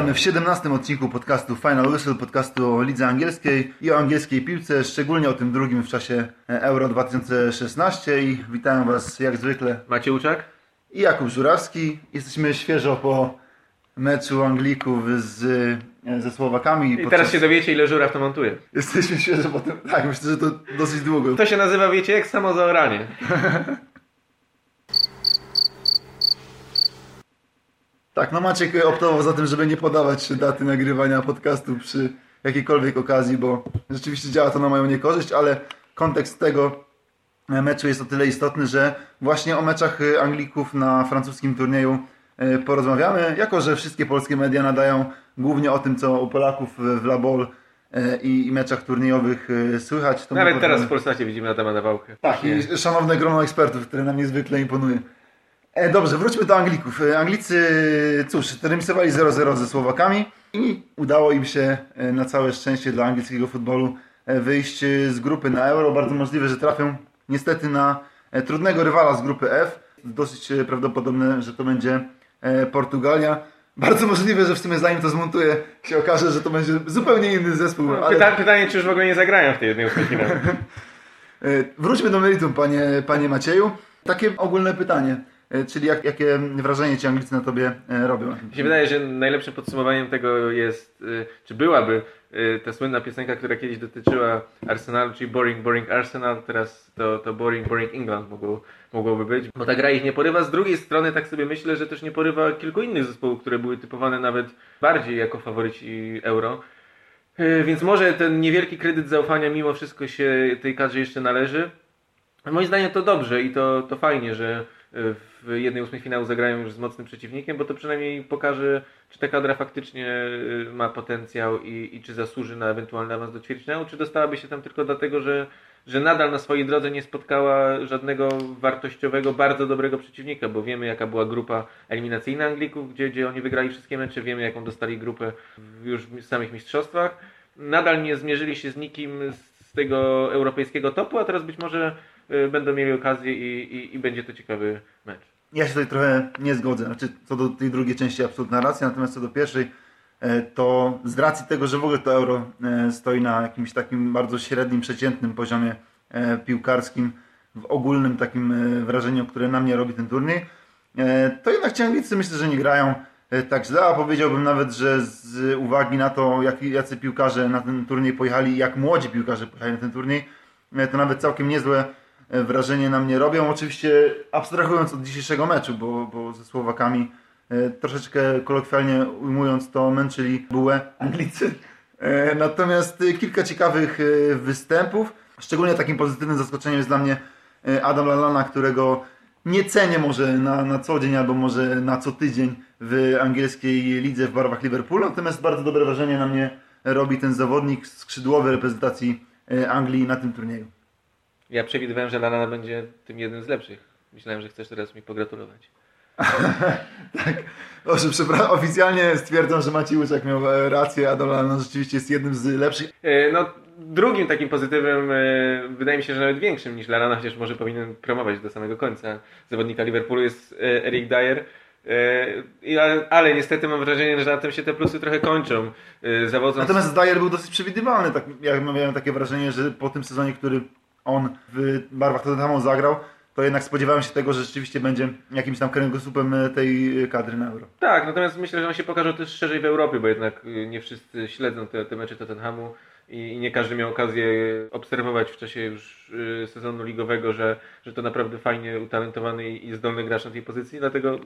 Witamy w 17 odcinku podcastu Final Whistle, podcastu o lidze angielskiej i o angielskiej piłce, szczególnie o tym drugim w czasie Euro 2016 i witają Was jak zwykle Macie Uczak? i Jakub Żurawski. Jesteśmy świeżo po meczu Anglików z, ze Słowakami. I podczas- teraz się dowiecie, ile Żuraw to montuje. Jesteśmy świeżo po tym, tak, myślę, że to dosyć długo. To się nazywa, wiecie, jak samo Tak, no Maciek optował za tym, żeby nie podawać daty nagrywania podcastu przy jakiejkolwiek okazji, bo rzeczywiście działa to na moją niekorzyść, ale kontekst tego meczu jest o tyle istotny, że właśnie o meczach Anglików na francuskim turnieju e, porozmawiamy, jako że wszystkie polskie media nadają głównie o tym, co u Polaków w La Ball e, i meczach turniejowych e, słychać. Nawet teraz w Polsacie widzimy Adama Nawałkę. tak, i szanowne grono ekspertów, które nam niezwykle imponuje. E, dobrze, wróćmy do Anglików. E, Anglicy, cóż, remisowali 0-0 ze Słowakami i udało im się e, na całe szczęście dla angielskiego futbolu wyjść z grupy na Euro. Bardzo możliwe, że trafią niestety na trudnego rywala z grupy F. Dosyć prawdopodobne, że to będzie Portugalia. Bardzo możliwe, że w sumie zanim to zmontuję, się okaże, że to będzie zupełnie inny zespół. ale- Pyta, pytanie, czy już w ogóle nie zagrają w tej jednej ósmej Wróćmy do meritum, panie, panie Macieju. Takie ogólne pytanie, czyli jak, jakie wrażenie ci Anglicy na tobie e, robią? Mi się wydaje, że najlepszym podsumowaniem tego jest, y, czy byłaby ta słynna piosenka, która kiedyś dotyczyła Arsenalu, czyli Boring, Boring Arsenal, teraz to, to Boring, Boring England mogło, mogłoby być, bo ta gra ich nie porywa. Z drugiej strony tak sobie myślę, że też nie porywa kilku innych zespołów, które były typowane nawet bardziej jako faworyci Euro. Więc może ten niewielki kredyt zaufania mimo wszystko się tej kadrze jeszcze należy. Moim zdaniem to dobrze i to, to fajnie, że w jednej ósmej finału zagrają już z mocnym przeciwnikiem, bo to przynajmniej pokaże, czy ta kadra faktycznie y, ma potencjał i, i czy zasłuży na ewentualny awans do ćwierćfinału, czy dostałaby się tam tylko dlatego, że, że nadal na swojej drodze nie spotkała żadnego wartościowego, bardzo dobrego przeciwnika, bo wiemy jaka była grupa eliminacyjna Anglików, gdzie, gdzie oni wygrali wszystkie mecze, wiemy jaką dostali grupę już w samych mistrzostwach. Nadal nie zmierzyli się z nikim z tego europejskiego topu, a teraz być może będą mieli okazję i, i, i będzie to ciekawy mecz. Ja się tutaj trochę nie zgodzę. Znaczy, co do tej drugiej części absolutna racja, natomiast co do pierwszej, e, to z racji tego, że w ogóle to euro e, stoi na jakimś takim bardzo średnim, przeciętnym poziomie e, piłkarskim, w ogólnym takim wrażeniu, które na mnie robi ten turniej, to jednak ci Anglicy myślę, że nie grają tak źle, a powiedziałbym nawet, że z uwagi na to, jak, jacy piłkarze na ten turniej pojechali, jak młodzi piłkarze pojechali na ten turniej, to nawet całkiem niezłe wrażenie na mnie robią. Oczywiście abstrahując od dzisiejszego meczu, bo, bo ze Słowakami e, troszeczkę kolokwialnie ujmując to męczyli bułę Anglicy. E, Natomiast e, kilka ciekawych e, występów. Szczególnie takim pozytywnym zaskoczeniem jest dla mnie e, Adam Lallana, którego nie cenię może na, na co dzień albo może na co tydzień w angielskiej lidze w barwach Liverpoolu. Natomiast bardzo dobre wrażenie na mnie robi ten zawodnik skrzydłowy reprezentacji e, Anglii na tym turnieju. Ja przewidywałem, że Lallana będzie tym jednym z lepszych. Myślałem, że chcesz teraz mi pogratulować. Tak, Dobrze, przepraszam. Oficjalnie stwierdzam, że Maciej Łyczak miał e, rację, a Dolana rzeczywiście jest jednym z lepszych. E, No, drugim takim pozytywem, e, wydaje mi się, że nawet większym niż Lallana, chociaż może powinien promować do samego końca zawodnika Liverpoolu, jest Eric Dyer. Ale, niestety mam wrażenie, że na tym się te plusy trochę kończą. Zawodząc Natomiast Dyer był dosyć przewidywalny. Tak, ja miałem takie wrażenie, że po tym sezonie, który on w barwach Tottenhamu zagrał, to jednak spodziewałem się tego, że rzeczywiście będzie jakimś tam kręgosłupem e, tej e, kadry na Euro. Tak, natomiast myślę, że on się pokaże też szerzej w Europie, bo jednak y, nie wszyscy śledzą te, te mecze Tottenhamu i, nie każdy miał okazję obserwować w czasie już sezonu ligowego, że, że to naprawdę fajnie utalentowany i zdolny gracz na tej pozycji, dlatego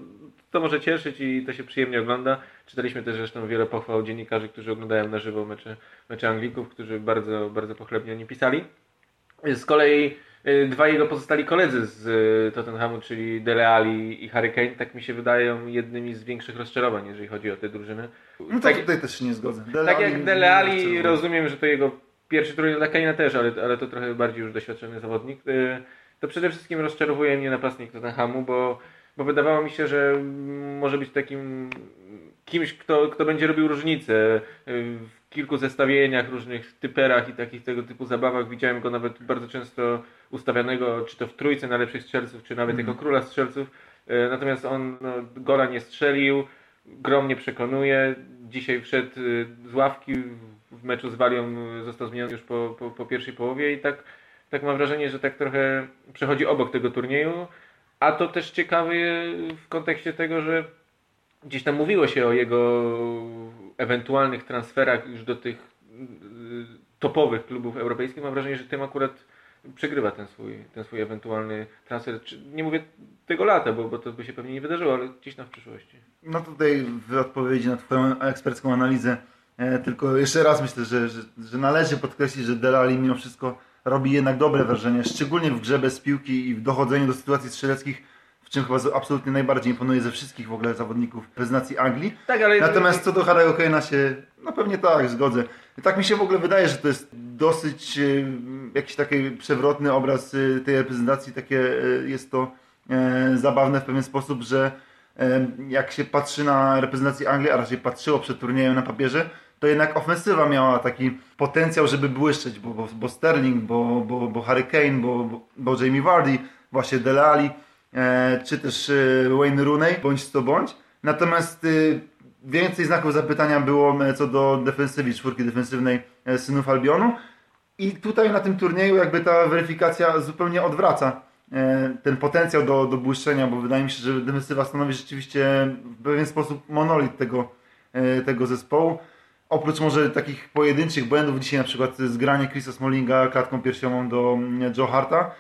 to może cieszyć i to się przyjemnie ogląda. Czytaliśmy też zresztą wiele pochwał dziennikarzy, którzy oglądają na żywo mecze, mecze Anglików, którzy bardzo, bardzo pochlebnie o nim pisali. Z kolei y, dwaj jego pozostali koledzy z y, Tottenhamu, czyli Dele Alli i Harry Kane, tak mi się wydają jednymi z większych rozczarowań, jeżeli chodzi o te drużyny. No to tak, tutaj też się nie zgodzę. tak jak Dele Alli, rozumiem, że to jego pierwszy turniej dla Kane'a też, ale, ale to trochę bardziej już doświadczony zawodnik. Y, To przede wszystkim rozczarowuje mnie napastnik Tottenhamu, bo, bo wydawało mi się, że może być takim kimś, kto, kto będzie robił różnicę. W kilku zestawieniach, różnych typerach i takich tego typu zabawach widziałem go nawet bardzo często ustawianego, czy to w trójce najlepszych strzelców, czy nawet jako króla strzelców. Y, Natomiast on no, gola nie strzelił. Grom nie przekonuje. Dzisiaj wszedł y, z ławki w meczu z Walią, został zmieniony już po, po, po pierwszej połowie i tak, tak mam wrażenie, że tak trochę przechodzi obok tego turnieju. A to też ciekawe w kontekście tego, że gdzieś tam mówiło się o jego ewentualnych transferach już do tych y, topowych klubów europejskich. Mam wrażenie, że tym akurat przegrywa ten swój, ten swój ewentualny transfer. Nie mówię tego lata, bo, bo to by się pewnie nie wydarzyło, ale gdzieś tam w przyszłości. No tutaj w odpowiedzi na Twoją ekspercką analizę e, tylko jeszcze raz myślę, że, że, że należy podkreślić, że Delali mimo wszystko robi jednak dobre wrażenie, szczególnie w grze bez piłki i w dochodzeniu do sytuacji strzeleckich, czym chyba absolutnie najbardziej imponuje ze wszystkich w ogóle zawodników reprezentacji Anglii. Tak, ale... Natomiast co do Harry'ego Kane'a się, no pewnie tak, zgodzę. Tak mi się w ogóle wydaje, że to jest dosyć e, jakiś taki przewrotny obraz e, tej reprezentacji, takie e, jest to zabawne w pewien sposób, że jak się patrzy na reprezentację Anglii, a raczej patrzyło przed turniejem na papierze, to jednak ofensywa miała taki potencjał, żeby błyszczeć, bo, bo, bo Sterling, bo, bo, bo Harry Kane, bo, bo, bo Jamie Vardy, właśnie Dele Alli, czy też Wayne Rooney, bądź to bądź. Natomiast więcej znaków zapytania było e, co do defensywy, czwórki defensywnej e, synów Albionu. I tutaj na tym turnieju jakby ta weryfikacja zupełnie odwraca e, ten potencjał do, do błyszczenia, bo wydaje mi się, że defensywa stanowi rzeczywiście w pewien sposób monolit tego, tego zespołu. Oprócz może takich pojedynczych błędów, dzisiaj na przykład zgranie Chrisa Smallinga klatką piersiową do Joe Harta,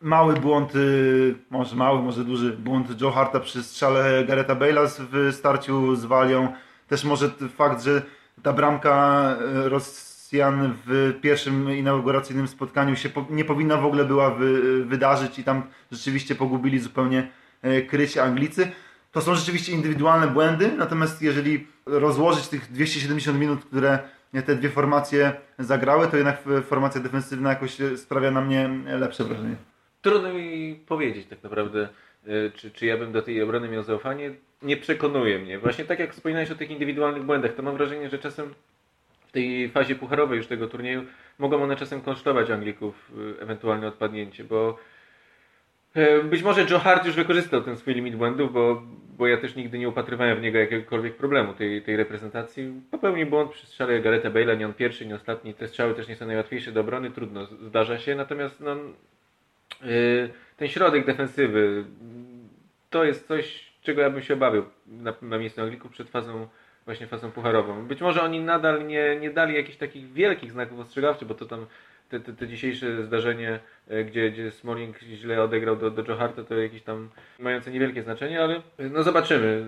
mały błąd, y, może mały, może duży błąd Joe Harta przy strzale Gareta Bale'a w starciu z Walią. Też może fakt, że ta bramka y, Rosjan w pierwszym inauguracyjnym spotkaniu się nie powinna w ogóle była wydarzyć i tam rzeczywiście pogubili zupełnie y, krycie Anglicy. To są rzeczywiście indywidualne błędy, natomiast jeżeli rozłożyć tych 270 minut, które te dwie formacje zagrały, to jednak formacja defensywna jakoś sprawia na mnie lepsze wrażenie. Trudno mi powiedzieć tak naprawdę, e, czy, czy ja bym do tej obrony miał zaufanie. Nie przekonuje mnie. Właśnie tak jak wspominałeś o tych indywidualnych błędach, to mam wrażenie, że czasem w tej fazie pucharowej już tego turnieju mogą one czasem kosztować Anglików e, ewentualne odpadnięcie, bo e, być może Joe Hart już wykorzystał ten swój limit błędów, bo, bo ja też nigdy nie upatrywałem w niego jakiegokolwiek problemu tej, tej reprezentacji. Popełnił błąd przy strzale Gareta Bale'a, nie on pierwszy, nie ostatni. Te strzały też nie są najłatwiejsze do obrony, trudno, zdarza się, natomiast no, Y, ten środek defensywy to jest coś, czego ja bym się obawiał na, na miejscu Anglików przed fazą właśnie fazą pucharową. Być może oni nadal nie, nie dali jakichś takich wielkich znaków ostrzegawczych, bo to tam te, te, te dzisiejsze zdarzenie, e, gdzie, gdzie Smalling źle odegrał do, do Joe Harta, to jakieś tam mające niewielkie znaczenie, ale no zobaczymy.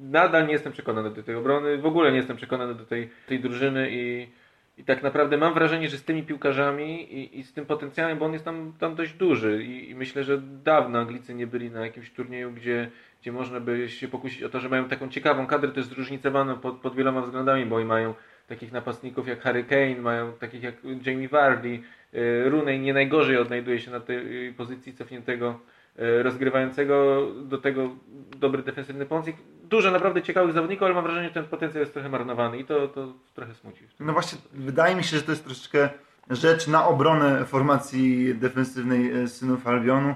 Nadal nie jestem przekonany do tej obrony, w ogóle nie jestem przekonany do tej, tej drużyny i i tak naprawdę mam wrażenie, że z tymi piłkarzami i, i z tym potencjałem, bo on jest tam, tam dość duży i, i, myślę, że dawno Anglicy nie byli na jakimś turnieju, gdzie, gdzie można by się pokusić o to, że mają taką ciekawą kadrę, to jest zróżnicowane pod, pod wieloma względami, bo i mają takich napastników jak Harry Kane, mają takich jak Jamie Vardy, e, Rooney nie najgorzej odnajduje się na tej pozycji cofniętego e, rozgrywającego, do tego dobry defensywny pomocnik dużo naprawdę ciekawych zawodników, ale mam wrażenie, że ten potencjał jest trochę marnowany i to, to trochę smuci. No właśnie, wydaje mi się, że to jest troszeczkę rzecz na obronę formacji defensywnej e, synów Albionu,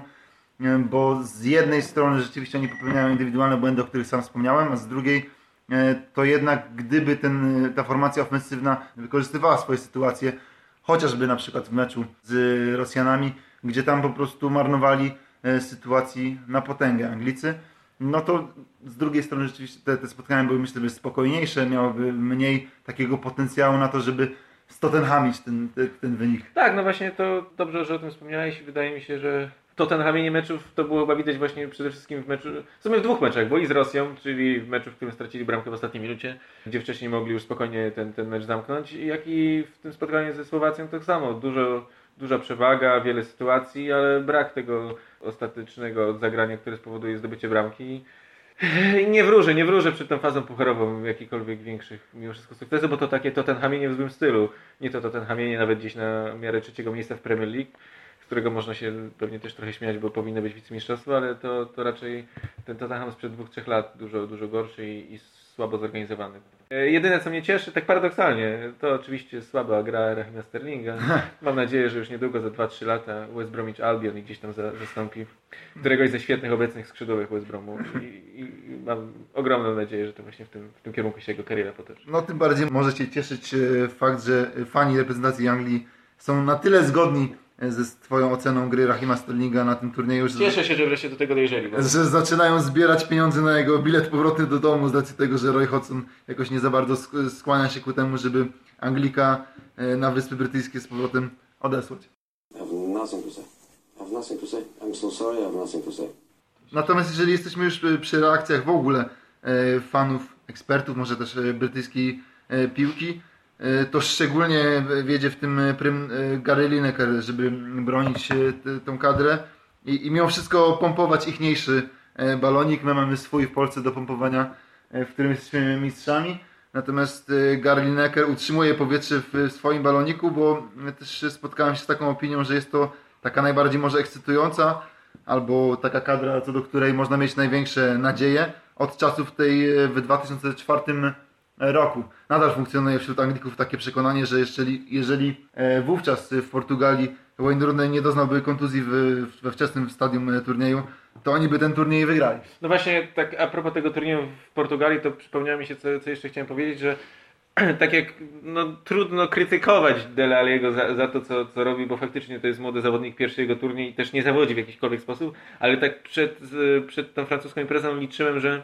e, bo z jednej strony rzeczywiście oni popełniają indywidualne błędy, o których sam wspomniałem, a z drugiej e, to jednak gdyby ten, ta formacja ofensywna wykorzystywała swoje sytuacje, chociażby na przykład w meczu z Rosjanami, gdzie tam po prostu marnowali sytuacji na potęgę Anglicy, no to z drugiej strony rzeczywiście te, te spotkania były myślę, spokojniejsze, miałyby mniej takiego potencjału na to, żeby stottenhamić ten, ten, ten wynik. Tak, no właśnie to dobrze, że o tym wspomniałeś. Wydaje mi się, że Tottenhamienie meczów to było chyba widać właśnie przede wszystkim w meczu, w sumie w dwóch meczach, bo i z Rosją, czyli w meczu, w którym stracili bramkę w ostatniej minucie, gdzie wcześniej mogli już spokojnie ten, ten mecz zamknąć, jak i w tym spotkaniu ze Słowacją tak samo. Dużo, duża przewaga, wiele sytuacji, ale brak tego ostatecznego zagrania, które spowoduje zdobycie bramki. Nie wróżę, nie wróżę przed tą fazą pucharową jakikolwiek większych mimo wszystko sukcesów, bo to takie Tottenhamienie w złym stylu. Nie to Tottenhamienie nawet gdzieś na miarę trzeciego miejsca w Premier League, z którego można się pewnie też trochę śmiać, bo powinno być wicemistrzostwo, ale to, to raczej ten Tottenham sprzed dwóch, trzech lat dużo, dużo gorszy i, i słabo zorganizowany. E, Jedyne co mnie cieszy, tak paradoksalnie, to oczywiście słaba gra Rahima Sterlinga. Mam nadzieję, że już niedługo, za 2-3 lata West Bromwich Albion i gdzieś tam za, zastąpi któregoś ze świetnych obecnych skrzydłowych West Bromu. I, i, i mam ogromną nadzieję, że to właśnie w tym, w tym kierunku się jego kariera potoczy. No tym bardziej może Cię cieszyć fakt, że fani reprezentacji Anglii są na tyle zgodni ze Twoją oceną gry Rahima Sterlinga na tym turnieju, że, Cieszę się, że wreszcie do tego dojrzeli. Bo... że zaczynają zbierać pieniądze na jego bilet powrotny do domu z racji tego, że Roy Hodgson jakoś nie za bardzo sk- skłania się ku temu, żeby Anglika e, na Wyspy Brytyjskie z powrotem odesłać. I have nothing to say. I have nothing to say. I'm so sorry, I have nothing to say. Natomiast jeżeli jesteśmy już e, przy reakcjach w ogóle e, fanów, ekspertów, może też brytyjskiej piłki, to szczególnie wiedzie w tym e, prym e, Gary Lineker, żeby bronić e, tą kadrę i, i mimo wszystko pompować ichniejszy e, balonik. My mamy swój w Polsce do pompowania, e, w którym jesteśmy mistrzami. Natomiast e, Gary Lineker utrzymuje powietrze w swoim baloniku, bo e, też spotkałem się z taką opinią, że jest to taka najbardziej może ekscytująca albo taka kadra, co do której można mieć największe nadzieje od czasów tej e, w 2004 roku. Nadal funkcjonuje wśród Anglików takie przekonanie, że jeżeli, jeżeli e, wówczas w Portugalii Wayne Rooney nie doznałby kontuzji we wczesnym stadium e, turnieju, to oni by ten turniej wygrali. No właśnie, tak a propos tego turnieju w Portugalii, to przypomniało mi się, co, co jeszcze chciałem powiedzieć, że tak jak no, trudno krytykować Dele Alliego za, za to, co, co robi, bo faktycznie to jest młody zawodnik, pierwszy jego turniej i też nie zawodzi w jakikolwiek sposób, ale tak przed, przed tą francuską imprezą liczyłem, że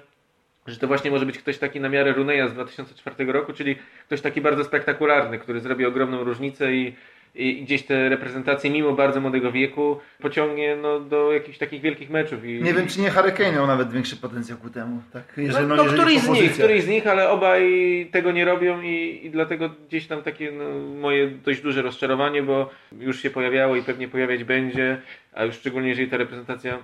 że to właśnie może być ktoś taki na miarę Runeya z 2004 roku, czyli ktoś taki bardzo spektakularny, który zrobi ogromną różnicę i, i gdzieś te reprezentacje, mimo bardzo młodego wieku, pociągnie no, do jakichś takich wielkich meczów. I, Nie wiem, czy nie Harry Kane miał nawet większy potencjał ku temu. Tak, jeżeli, no, no, jeżeli któryś z nich, któryś z nich, ale obaj tego nie robią i, i dlatego gdzieś tam takie no, moje dość duże rozczarowanie, bo już się pojawiało i pewnie pojawiać będzie, a już szczególnie jeżeli ta reprezentacja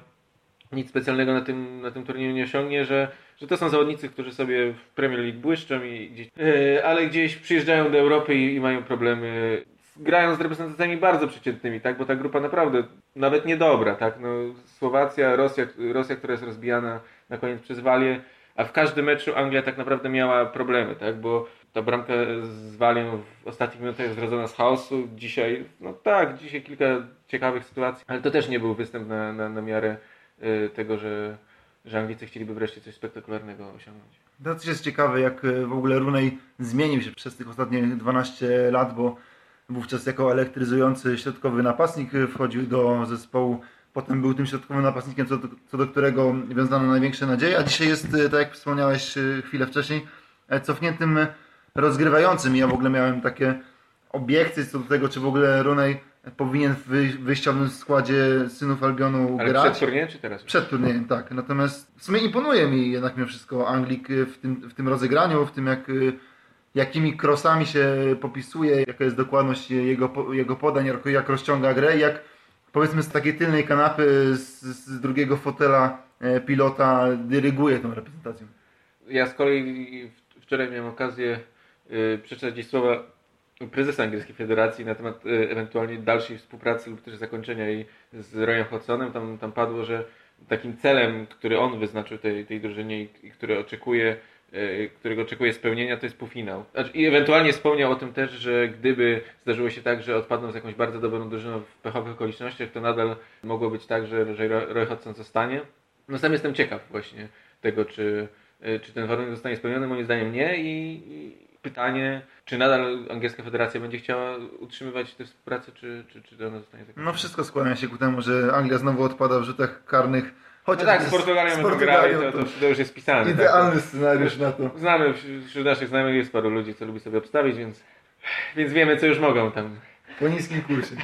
nic specjalnego na tym, na tym turnieju nie osiągnie, że, że to są zawodnicy, którzy sobie w Premier League błyszczą, i gdzieś, e, ale gdzieś przyjeżdżają do Europy i, i mają problemy. Grają z reprezentacjami bardzo przeciętnymi, tak? bo ta grupa naprawdę nawet niedobra. Tak? No, Słowacja, Rosja, Rosja, która jest rozbijana na koniec przez Walię, a w każdym meczu Anglia tak naprawdę miała problemy, tak? bo ta bramka z Walią w ostatnich minutach jest zrodzona z chaosu. Dzisiaj, no tak, dzisiaj kilka ciekawych sytuacji, ale to też nie był występ na, na, na miarę y, tego, że, że Anglicy chcieliby wreszcie coś spektakularnego osiągnąć. To też jest ciekawe, jak e, w ogóle Runej zmienił się przez tych ostatnich 12 lat, bo wówczas jako elektryzujący środkowy napastnik e, wchodził do zespołu. Potem był tym środkowym napastnikiem, co do, co do którego wiązano największe nadzieje, a dzisiaj jest, e, tak jak wspomniałeś chwilę wcześniej, cofniętym rozgrywającym. Ja w ogóle miałem takie obiekcje co do tego, czy w ogóle Runej powinien w wyj- wyjściowym składzie synów Albionu Ale grać. przed turniejem czy teraz? Przed turniejem, tak. Natomiast w sumie imponuje mi jednak mimo wszystko Anglik y, w tym, w tym rozegraniu, w tym jak, y, jakimi krosami się popisuje, jaka jest dokładność jego, jego podań, jak, rozciąga grę i jak powiedzmy z takiej tylnej kanapy, z, z drugiego fotela e, pilota dyryguje tą reprezentacją. Ja z kolei wczoraj miałem okazję y, przeczytać gdzieś słowa prezesa angielskiej federacji na temat y, ewentualnie dalszej współpracy lub też zakończenia jej z Royem Hodgsonem. Tam, tam padło, że takim celem, który on wyznaczył tej, tej drużynie i, i który oczekuje, y, którego oczekuje spełnienia, to jest półfinał. Znaczy, I ewentualnie wspomniał o tym też, że gdyby zdarzyło się tak, że odpadną z jakąś bardzo dobrą drużyną w pechowych okolicznościach, to nadal mogło być tak, że, że Roy Hodgson zostanie. No sam jestem ciekaw właśnie tego, czy, y, czy ten warunek zostanie spełniony. Moim zdaniem nie i, i pytanie, czy nadal angielska federacja będzie chciała utrzymywać tę współpracę, czy, czy, czy ona zostanie zakończona. No wszystko skłania się ku temu, że Anglia znowu odpada w rzutach karnych. No Chociaż tak, z Portugalią grali, to, to, to już jest pisane. tak? idealny scenariusz na to. Znamy, wśród wśród naszych znajomych jest paru ludzi, co lubi sobie obstawić, więc, więc wiemy, co już mogą tam. Po niskim kursie.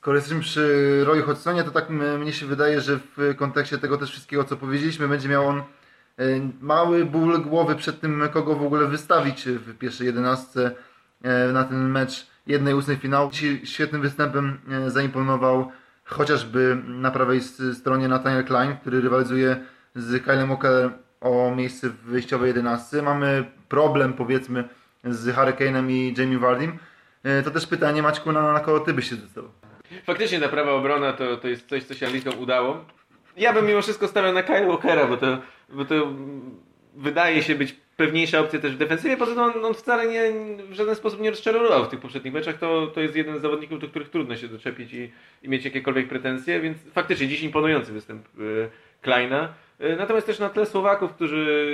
Skoro jesteśmy przy Royu Hodgsonie, to tak mnie się wydaje, że w kontekście tego też wszystkiego, co powiedzieliśmy, będzie miał on e, mały ból głowy przed tym, kogo w ogóle wystawić w pierwszej jedenastce e, na ten mecz jednej ósmej finału. Dzisiaj świetnym występem e, zaimponował chociażby na prawej stronie Nathaniel Klein, który rywalizuje z Kylem Walkerem o miejsce w wyjściowej jedenastce. Mamy problem powiedzmy z Harry Kane'em i Jamie Vardym. E, To też pytanie Maćku, na, na kogo ty byś się zdecydował? Faktycznie ta prawa obrona to, to jest coś, co się Anglikom udało. Ja bym mimo wszystko stawiał na Kyle Walkera, bo to, bo to wydaje się być pewniejsza opcja też w defensywie. Poza tym on, on wcale nie, w żaden sposób nie rozczarował w tych poprzednich meczach. To, to jest jeden z zawodników, do których trudno się doczepić i, i mieć jakiekolwiek pretensje, więc faktycznie dziś imponujący występ y, Kleina. Y, Natomiast też na tle Słowaków, którzy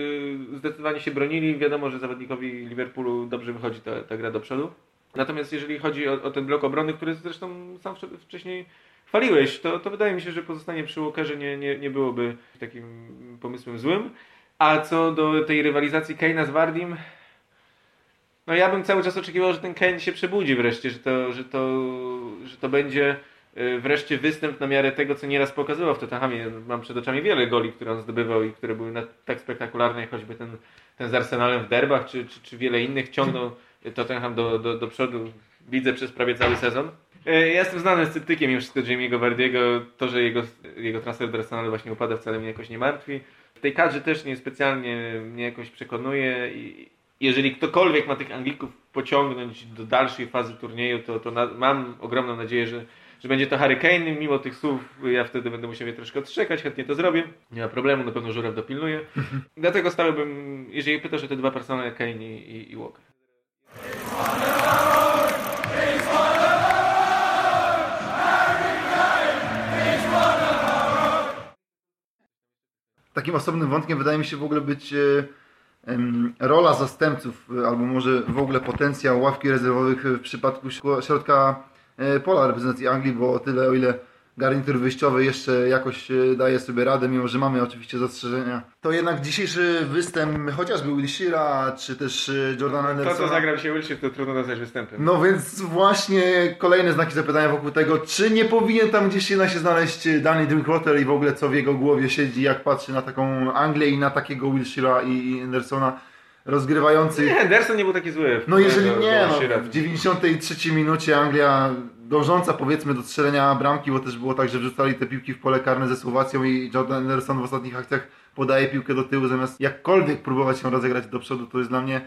zdecydowanie się bronili, wiadomo, że zawodnikowi Liverpoolu dobrze wychodzi ta, ta gra do przodu. Natomiast jeżeli chodzi o, o ten blok obrony, który zresztą sam wcze- wcześniej chwaliłeś, to, to wydaje mi się, że pozostanie przy Walkerze nie, nie, nie byłoby takim pomysłem złym. A co do tej rywalizacji Kane'a z Wardim, no ja bym cały czas oczekiwał, że ten Kane się przebudzi wreszcie, że to, że to, że to będzie y, wreszcie występ na miarę tego, co nieraz pokazywał w Tottenhamie. Mam przed oczami wiele goli, które on zdobywał i które były tak spektakularne, jak choćby ten, ten z Arsenalem w derbach, czy, czy, czy wiele innych ciągnął Tottenham do, do, do przodu, widzę przez prawie cały sezon. E, Ja jestem znanym sceptykiem mimo wszystko Jamie'ego Vardiego. To, że jego, jego transfer do Arsenalu właśnie upada wcale mnie jakoś nie martwi. W tej kadrze też nie specjalnie mnie jakoś przekonuje i jeżeli ktokolwiek ma tych Anglików pociągnąć do dalszej fazy turnieju, to, to na, mam ogromną nadzieję, że, że będzie to Harry Kane. Mimo tych słów ja wtedy będę musiał je troszkę odszczekać, chętnie to zrobię. Nie ma problemu, na pewno Żuraw dopilnuje. Dlatego stawiałbym, jeżeli pytasz o te dwa personale, Kane i, i, i Walker. Takim osobnym wątkiem wydaje mi się w ogóle być e, rola zastępców, e, albo może w ogóle potencjał ławki rezerwowych w przypadku śro- środka e, pola reprezentacji Anglii, bo o tyle o ile garnitur wyjściowy jeszcze jakoś e, daje sobie radę, mimo że mamy oczywiście zastrzeżenia, to jednak dzisiejszy występ chociażby Wilshira, czy też e, Jordana To, co Andersona... zagrał się Wilshere, to trudno nazwać występem. No więc właśnie kolejne znaki zapytania wokół tego, czy nie powinien tam gdzieś jednak się znaleźć Danny Drinkwater i w ogóle co w jego głowie siedzi, jak patrzy na taką Anglię i na takiego Wilshira i Andersona rozgrywających. Nie, Henderson nie był taki zły. No jeżeli do- do nie, no, w 93 minucie Anglia dążąca powiedzmy do strzelenia bramki, bo też było tak, że wrzucali te piłki w pole karne ze Słowacją i Jordan Anderson w ostatnich akcjach podaje piłkę do tyłu zamiast jakkolwiek próbować ją rozegrać do przodu, to jest dla mnie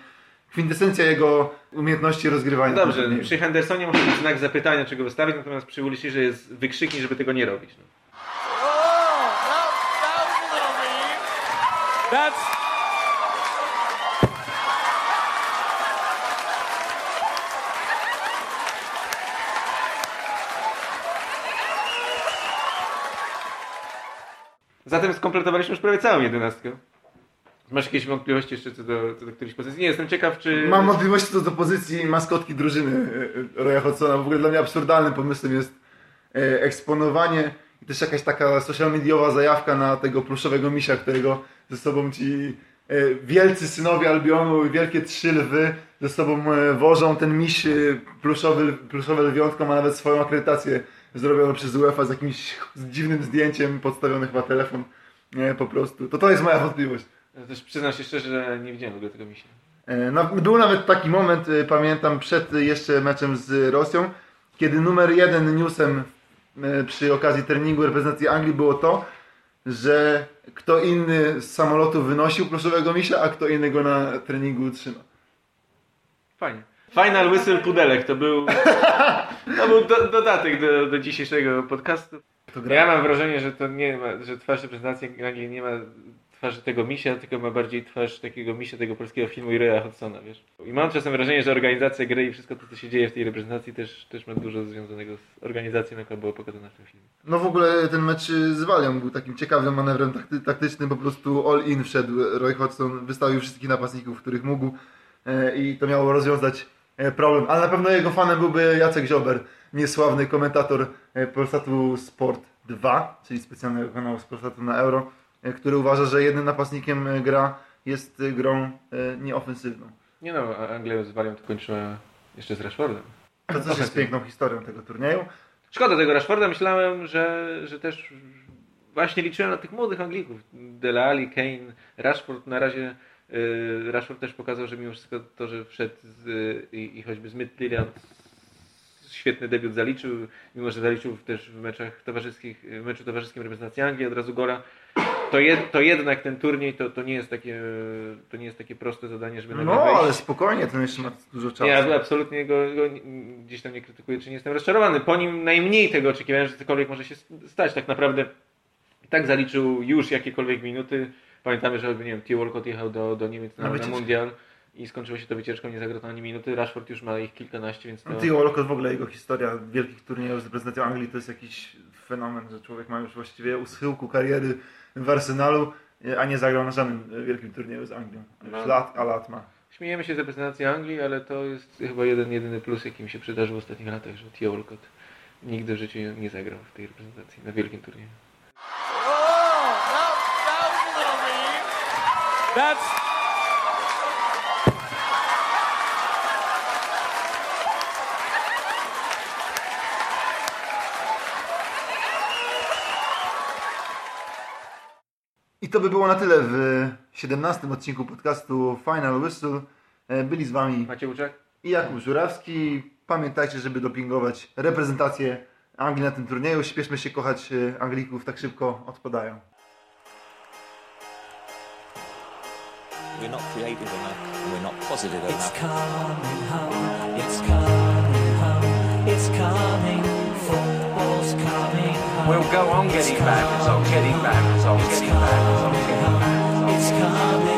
kwintesencja jego umiejętności rozgrywania. No Dobrze, przy Hendersonie może być znak zapytania, czego wystawić, natomiast przy Wilshere jest wykrzyknik, żeby tego nie robić. No. Oh, that, that was a little mean. That's Zatem skompletowaliśmy już prawie całą jedenastkę. Masz jakieś wątpliwości jeszcze co do, co do którejś pozycji? Nie, jestem ciekaw, czy... Mam wątpliwości co do pozycji maskotki drużyny e, e, Roya Hodgsona. W ogóle dla mnie absurdalnym pomysłem jest e, eksponowanie i też jakaś taka social mediowa zajawka na tego pluszowego misia, którego ze sobą ci wielcy synowie Albionu wielkie trzy lwy ze sobą wożą. Ten miś pluszowy, pluszowe lwiątko ma nawet swoją akredytację zrobioną przez UEFA z jakimś dziwnym zdjęciem, podstawiony chyba telefon. Nie, po prostu. To to jest moja wątpliwość. Też przyznam się szczerze, że nie widziałem w ogóle tego misia. E, No, był nawet taki moment, e, pamiętam, przed jeszcze meczem z Rosją, kiedy numer jeden newsem e, przy okazji treningu reprezentacji Anglii było to, że kto inny z samolotu wynosił pluszowego misia, a kto inny go na treningu trzyma. Fajnie. Final Whistle Pudelek to był, to był do, dodatek do, do dzisiejszego podcastu. Ja mam wrażenie, że to nie ma, że twarz reprezentacji Anglii nie ma twarzy tego misia, tylko ma bardziej twarz takiego misia tego polskiego filmu i Roya Hodgsona, wiesz. I mam czasem wrażenie, że organizacja gry i wszystko to, co się dzieje w tej reprezentacji też, też ma dużo związanego z organizacją, jaka była pokazana w tym filmie. No w ogóle ten mecz z Walią był takim ciekawym manewrem takty, taktycznym, po prostu all in wszedł Roy Hodgson, wystawił wszystkich napastników, których mógł e, i to miało rozwiązać problem. Ale na pewno jego fanem byłby Jacek Ziober, niesławny komentator e, Polsatu Sport 2, czyli specjalnego kanału z Polsatu na Euro, e, który uważa, że jednym napastnikiem e, gra jest e, grą e, nieofensywną. Nie no, a Anglia z Walią to kończyła jeszcze z Rashfordem. To też jest piękną historią tego turnieju. Szkoda tego Rashforda, myślałem, że, że też właśnie liczyłem na tych młodych Anglików. Dele Alli, Kane, Rashford na razie Rashford też pokazał, że mimo wszystko to, że wszedł z, y, i, i choćby z Midtjylland świetny debiut zaliczył, mimo że zaliczył też w meczach towarzyskich, w meczu towarzyskim reprezentacji Anglii od razu gola. to, jed, to jednak ten turniej to, to, nie jest takie, to nie jest takie proste zadanie, żeby No, ale spokojnie, ten jeszcze ma dużo czasu. Ja absolutnie go, go gdzieś tam nie krytykuję, czy nie jestem rozczarowany. Po nim najmniej tego oczekiwałem, że cokolwiek może się stać. Tak naprawdę i tak zaliczył już jakiekolwiek minuty. Pamiętamy, że nie wiem, jechał do, do Niemiec na, Na na mundial i skończyło się to wycieczką, nie zagrał ani minuty. Rashford już ma ich kilkanaście, więc to... Walcott w ogóle jego historia wielkich turniejów z reprezentacją Anglii to jest jakiś fenomen, że człowiek ma już właściwie u schyłku kariery w Arsenalu, a nie zagrał na żadnym wielkim turnieju z Anglią. No. lat, a lat ma. Śmiejemy się z reprezentacji Anglii, ale to jest chyba jeden, jedyny plus, jaki mi się przydarzył w ostatnich latach, że Theo Walcott nigdy w życiu nie zagrał w tej reprezentacji na wielkim turnieju. Oh, that, that was a little mean. That's I to by było na tyle w 17 odcinku podcastu Final Whistle. E, Byli z Wami Macie Łuczak? i Jakub Żurawski. Pamiętajcie, żeby dopingować reprezentację Anglii na tym turnieju. Śpieszmy się kochać e, Anglików, tak szybko odpadają. we're not creative enough and we're not positive it's enough. Coming home, it's coming home, it's coming, football's coming home. We'll go on getting back, so getting back, so getting back, getting back. It's coming.